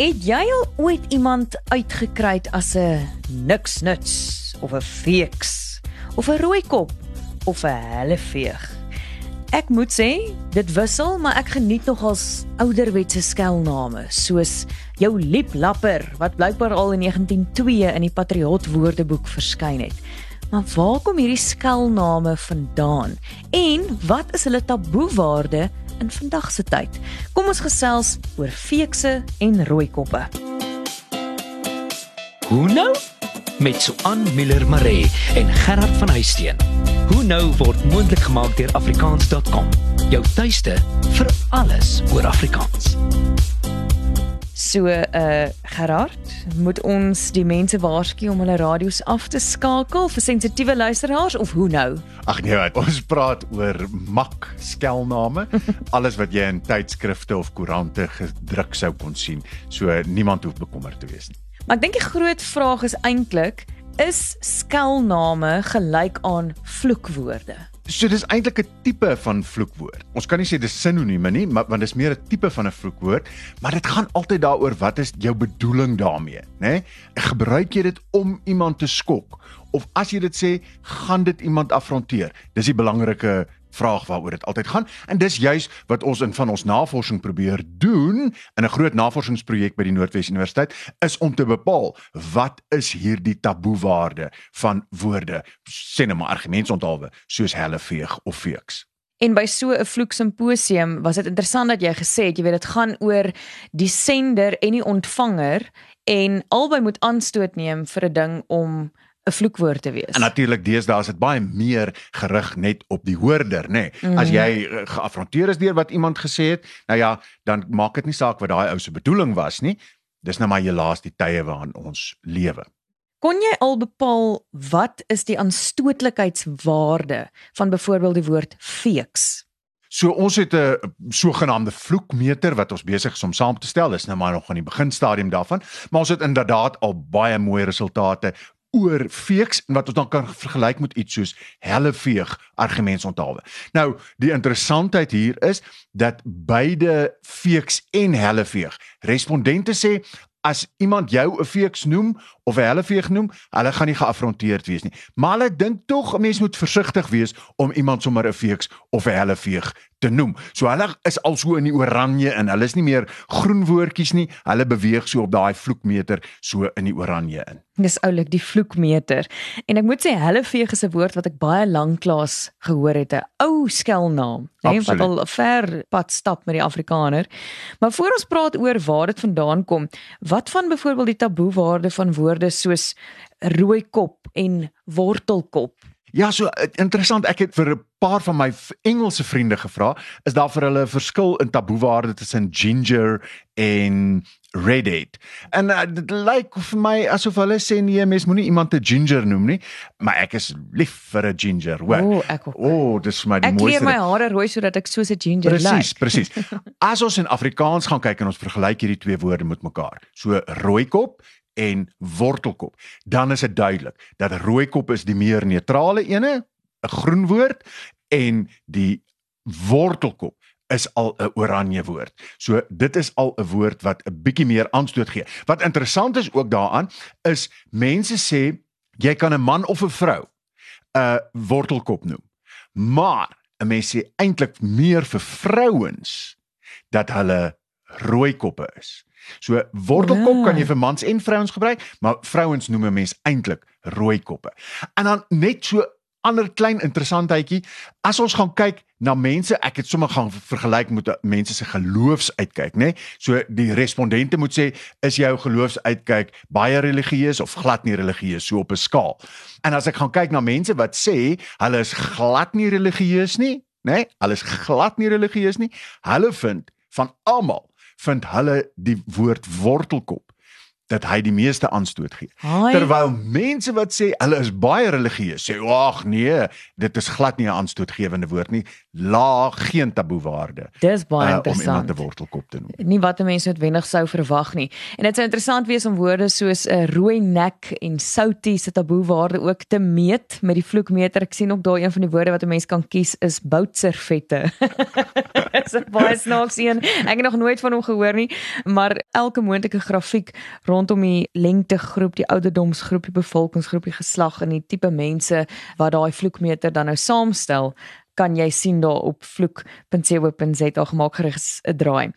het jy al ooit iemand uitgekry as 'n niks nuts of 'n feeks of 'n rooi kop of 'n helleveeg? Ek moet sê, dit wissel, maar ek geniet nogals ouderwetse skelname soos jou lieplapper wat blykbaar al in 1902 in die Patriot Woordeboek verskyn het. Maar waar kom hierdie skelname vandaan? En wat is hulle taboewaarde in vandag se tyd? Kom ons gesels oor feekse en rooi koppe. Hoe nou? Met Suan Miller Maree en Gerard van Huisteen. Hoe nou word moontlik gemaak deur afrikaans.com. Jou tuiste vir alles oor Afrikaans. So uh Gerard, moet ons die mense waarsku om hulle radio's af te skakel vir sensitiewe luisteraars of hoe nou? Ag nee, ons praat oor mak skelname, alles wat jy in tydskrifte of koerante gedruk sou kon sien. So niemand hoef bekommerd te wees nie. Maar ek dink die groot vraag is eintlik is skelname gelyk aan vloekwoorde? So dis eintlik 'n tipe van vloekwoord. Ons kan nie sê dis sinonieme nie, maar want dis meer 'n tipe van 'n vloekwoord, maar dit gaan altyd daaroor wat is jou bedoeling daarmee, né? Nee? Gebruik jy dit om iemand te skok of as jy dit sê, gaan dit iemand afronteer? Dis die belangrike vraag waaroor dit altyd gaan. En dis juis wat ons in van ons navorsing probeer doen in 'n groot navorsingsprojek by die Noordwes Universiteit is om te bepaal wat is hierdie taboewaarde van woorde sê net maar argumentsonthaalwe soos helleveeg of feeks En by so 'n vloek simposium was dit interessant dat jy gesê het jy weet dit gaan oor die sender en die ontvanger en albei moet aanstoot neem vir 'n ding om 'n vloekwoord te wees. En natuurlik deesdae is dit baie meer gerig net op die hoorder, nê. Nee. Mm. As jy eh, geafronteer is deur wat iemand gesê het, nou ja, dan maak dit nie saak wat daai ou se bedoeling was nie. Dis nou maar helaas die tye waarin ons lewe. Kon jy al bepaal wat is die aanstootlikheidswaarde van byvoorbeeld die woord feeks? So ons het 'n sogenaamde vloekmeter wat ons besig is om saam te stel. Dis nou maar nog aan die beginstadium daarvan, maar ons het inderdaad al baie mooi resultate oor feeks en wat ons dan kan vergelyk met iets soos helleveeg argumentsonthaalwe. Nou, die interessantheid hier is dat beide feeks en helleveeg respondente sê as iemand jou 'n feeks noem of 'n helleveeg noem, hulle gaan nie geafronteerd wees nie. Maar hulle dink tog 'n mens moet versigtig wees om iemand sommer 'n feeks of 'n helleveeg te noem. So hulle is al so in die oranje en hulle is nie meer groen woordjies nie. Hulle beweeg so op daai vloekmeter so in die oranje in. Dis oulik die vloekmeter. En ek moet sê helleveeg is 'n woord wat ek baie lanklaas gehoor het, 'n ou skelnaam, nee, wat al ver pad stap met die Afrikaner. Maar voor ons praat oor waar dit vandaan kom, wat van byvoorbeeld die taboewaarde van woorde soos rooi kop en wortelkop? Ja, so eh, interessant. Ek het vir 'n paar van my Engelse vriende gevra, is daar vir hulle 'n verskil in taboewaarde tussen ginger en redhead? En uh, dit lyk vir my asof hulle sê nee, mens moenie iemand 'n ginger noem nie, maar ek is lief vir 'n ginger. O, oh, ek ook. O, oh, dis vir my die ek mooiste. Ek kleur my hare rooi sodat ek soos 'n ginger lyk. Presies, presies. As ons in Afrikaans gaan kyk en ons vergelyk hierdie twee woorde met mekaar. So rooikop en wortelkop, dan is dit duidelik dat rooikop is die meer neutrale ene, 'n groen woord en die wortelkop is al 'n oranje woord. So dit is al 'n woord wat 'n bietjie meer aanstoot gee. Wat interessant is ook daaraan is mense sê jy kan 'n man of 'n vrou 'n wortelkop noem. Maar 'n mens sê eintlik meer vir vrouens dat hulle rooi koppe is. So wortelkop ja. kan jy vir mans en vrouens gebruik, maar vrouens noem 'n mens eintlik rooi koppe. En dan net so ander klein interessantheidjie, as ons gaan kyk na mense, ek het sommer gaan vergelyk met mense se geloofsuitkyk, nê? Nee? So die respondente moet sê, is jou geloofsuitkyk baie religieus of glad nie religieus so op 'n skaal. En as ek gaan kyk na mense wat sê hulle is glad nie religieus nie, nê? Nee? Hulle is glad nie religieus nie. Hulle vind van almal vind hulle die woord wortelkop dat hy die meeste aanstoot gee. Haai. Terwyl mense wat sê hulle is baie religieus sê ag nee, dit is glad nie 'n aanstootgewende woord nie. Laag, geen taboewaarde. Dis baie uh, om iemand interessant. te wortelkop te noem. nie wat 'n mens noodwendig sou verwag nie. En dit sou interessant wees om woorde soos 'n uh, rooi nek en soutie se taboewaarde ook te meet met die vloekmeter. Ek sien ook daar een van die woorde wat 'n mens kan kies is boutservette. Dis 'n baie snaaks een. Ek het nog nooit van hom gehoor nie, maar elke moontlike grafiek rondom die lengtegroep, die ouderdomsgroep, die bevolkingsgroep, die geslag en die tipe mense wat daai vloekmeter dan nou saamstel, kan jy sien daar op vloek.co.za gemaak gerus 'n draai.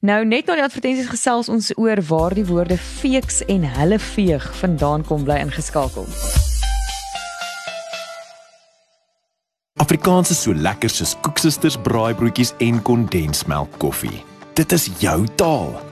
Nou net na die advertensies gesels ons oor waar die woorde feeks en hulle veeg vandaan kom bly ingeskakel. Afrikaans is so lekker soos koeksisters, braaibroodjies en kondensmelk koffie. Dit is jou taal.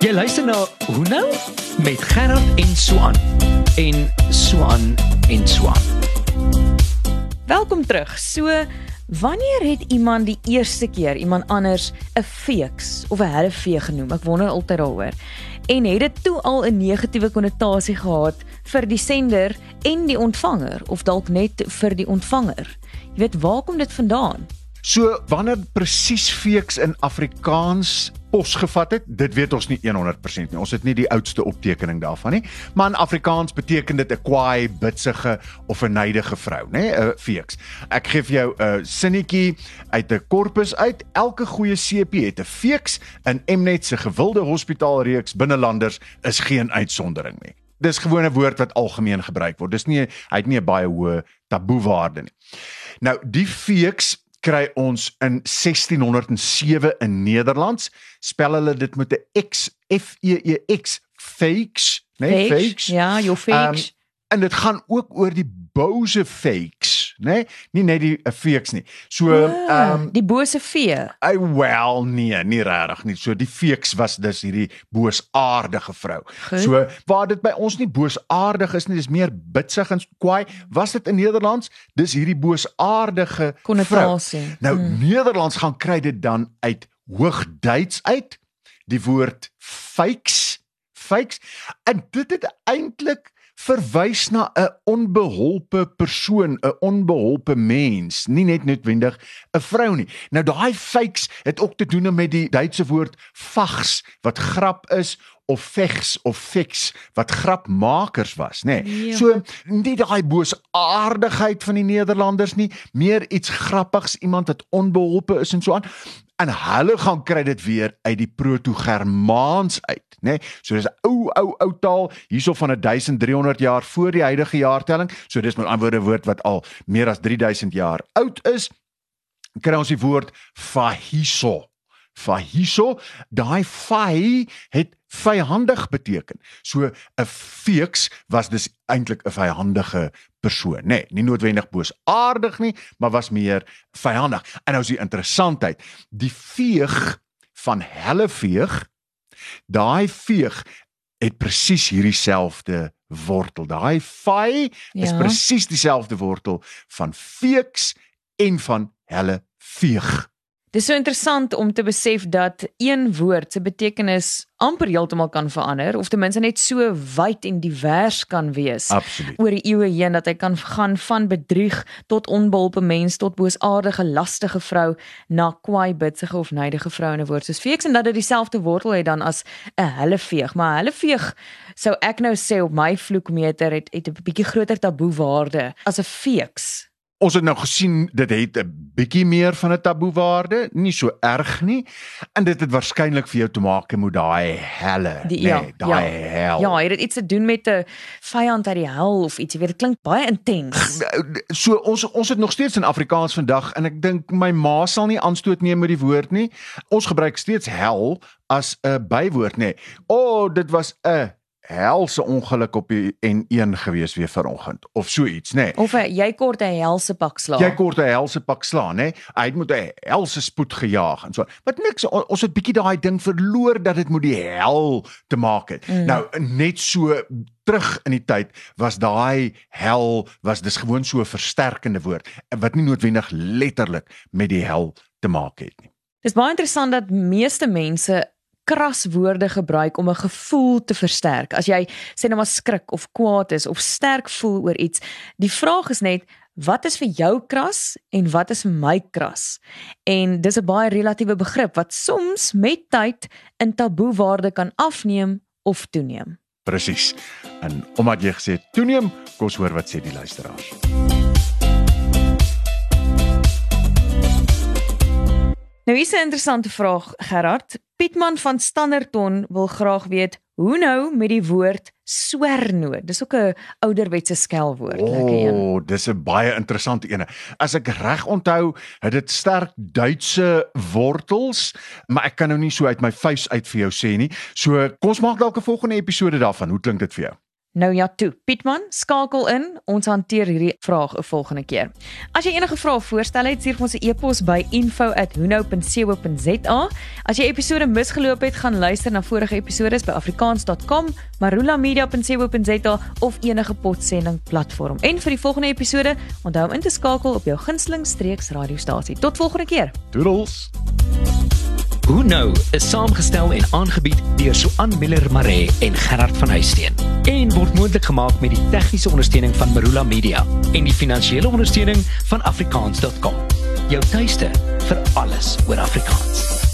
Jy luister na Hoe nou met Gerard en Swan en Swan en Swan. Welkom terug. So, wanneer het iemand die eerste keer iemand anders 'n feeks of 'n hullevee genoem? Ek wonder altyd daaroor. En het dit toe al 'n negatiewe konnotasie gehad vir die sender en die ontvanger of dalk net vir die ontvanger? Jy weet, waar kom dit vandaan? So wanneer presies feeks in Afrikaans posgevat het, dit weet ons nie 100% nie. Ons het nie die oudste optekening daarvan nie, maar in Afrikaans beteken dit 'n kwaai, bitsige of 'n neidige vrou, nê, 'n feeks. Ek gee vir jou 'n sinnetjie uit 'n korpus uit. Elke goeie CP het 'n feeks in Mnet se gewilde hospitaalreeks binnelanders is geen uitsondering nie. Dis gewoon 'n woord wat algemeen gebruik word. Dis nie hy het nie 'n baie hoë taboewaarde nie. Nou die feeks kry ons in 1607 in Nederlands. Spel hulle dit met 'n X F E E X fakes, nee fakes. Ja, jou fakes. Um, en dit gaan ook oor die bose fakes, nê? Nee? Nie net die uh, fakes nie. So ehm Ah, um, die bose vee. I well nee, nie regtig nie. So die fakes was dus hierdie boosaardige vrou. Goed. So waar dit by ons nie boosaardig is nie, dis meer bitsig en kwaai. Was dit in Nederlands? Dis hierdie boosaardige. Konnotasie. Nou Hmm. Nederlands gaan kry dit dan uit Hoogduits uit die woord fakes, fakes en dit het eintlik verwys na 'n onbeholpe persoon, 'n onbeholpe mens, nie net noodwendig 'n vrou nie. Nou daai fakes het ook te doen met die Duitse woord fags wat grap is of vegs of fix wat grapmakers was, nê. Nee. Ja. So nie daai boosaardigheid van die Nederlanders nie, meer iets grappigs, iemand wat onbeholpe is en so aan. En hulle gaan kry dit weer uit die proto-Germaans uit, nê? Nee? So dis 'n ou ou ou taal hierso van 1300 jaar voor die huidige jaartelling. So dis met ander woorde 'n woord wat al meer as 3000 jaar oud is. Kry ons die woord fahiso. Fahiso, daai fai het vyhandig beteken. So 'n feeks was dus eintlik 'n vyhandige persoon, nê, nee, nie noodwendig boosaardig nie, maar was meer vyhandig. En nou is die interessantheid, die veeg van helleveeg, daai veeg het presies hierdie selfde wortel. Daai fai is Ja. presies dieselfde wortel van feeks en van helleveeg. Dis so interessant om te besef dat een woord se betekenis amper heeltemal kan verander of ten minste net so wyd en divers kan wees. Absoluut. oor die eeue heen dat hy kan gaan van bedrieg tot onbeholpe mens tot boosaardige lastige vrou na kwaai bitsige of neidige vrou in 'n woord soos feeks en dat dit dieselfde wortel het dan as 'n helleveeg maar helleveeg sou ek nou sê op my vloekmeter het het 'n bietjie groter taboewaarde as 'n feeks Ons het nou gesien dit het 'n bietjie meer van 'n taboewaarde, nie so erg nie. En dit het waarskynlik vir jou te maak met daai helle, Die- nee, ja, daai ja. hel. ja het dit iets te doen met 'n vyand uit die hel of iets jy weet dit klink baie intens So ons ons het nog steeds in Afrikaans vandag en ek dink my ma sal nie aanstoot neem met die woord nie. Ons gebruik steeds hel as 'n bywoord nê. O, oh, dit was 'n helse ongeluk op die N1 gewees weer vanoggend of so iets, nê. Nee. Of uh, jy kort 'n helse pak slaag. Jy kort 'n helse pak slaan, nê. Hy het met 'n helse spoed gejaag en so. Wat niks on, ons het bietjie daai ding verloor dat dit moet die hel te maak het. Mm. Nou net so terug in die tyd was daai hel was dis gewoon so 'n versterkende woord wat nie noodwendig letterlik met die hel te maak het nie. Dis baie interessant dat meeste mense kras woorde gebruik om 'n gevoel te versterk. As jy sê nou maar skrik of kwaad is of sterk voel oor iets, die vraag is net wat is vir jou kras en wat is vir my kras? En dis 'n baie relatiewe begrip wat soms met tyd in taboewaarde kan afneem of toeneem. Presies. En omdat jy gesê toeneem, kom ons hoor wat sê die luisteraars. Nou is 'n interessante vraag Gerard. Pietman van Standerton wil graag weet hoe nou met die woord swernoot. Dis ook 'n ouderwetse skelwoord, lekker een. O, dis 'n baie interessante een. As ek reg onthou, het dit sterk Duitse wortels, maar ek kan nou nie so uit my vuis uit vir jou sê nie. So kom ons maak dalk 'n volgende episode daarvan. Hoe klink dit vir jou? Nou ja, toe. Pietman, skakel in. Ons hanteer hierdie vraag 'n volgende keer. As jy enige vrae of voorstelle het, stuur ons 'n e-pos by info@hunou.co.za. As jy episode misgeloop het, gaan luister na vorige episode by afrikaans.com, marulamedia.co.za of enige podsending platform. En vir die volgende episode, onthou om in te skakel op jou gunsteling streeks radiostasie. Tot volgende keer. Doodles. Hoe nou is saamgestel en aangebied deur Suan Miller Maree en Gerard van Huisteen en word moontlik gemaak met die tegniese ondersteuning van Marula Media en die finansiële ondersteuning van afrikaans.com. Jou tuiste vir alles oor Afrikaans.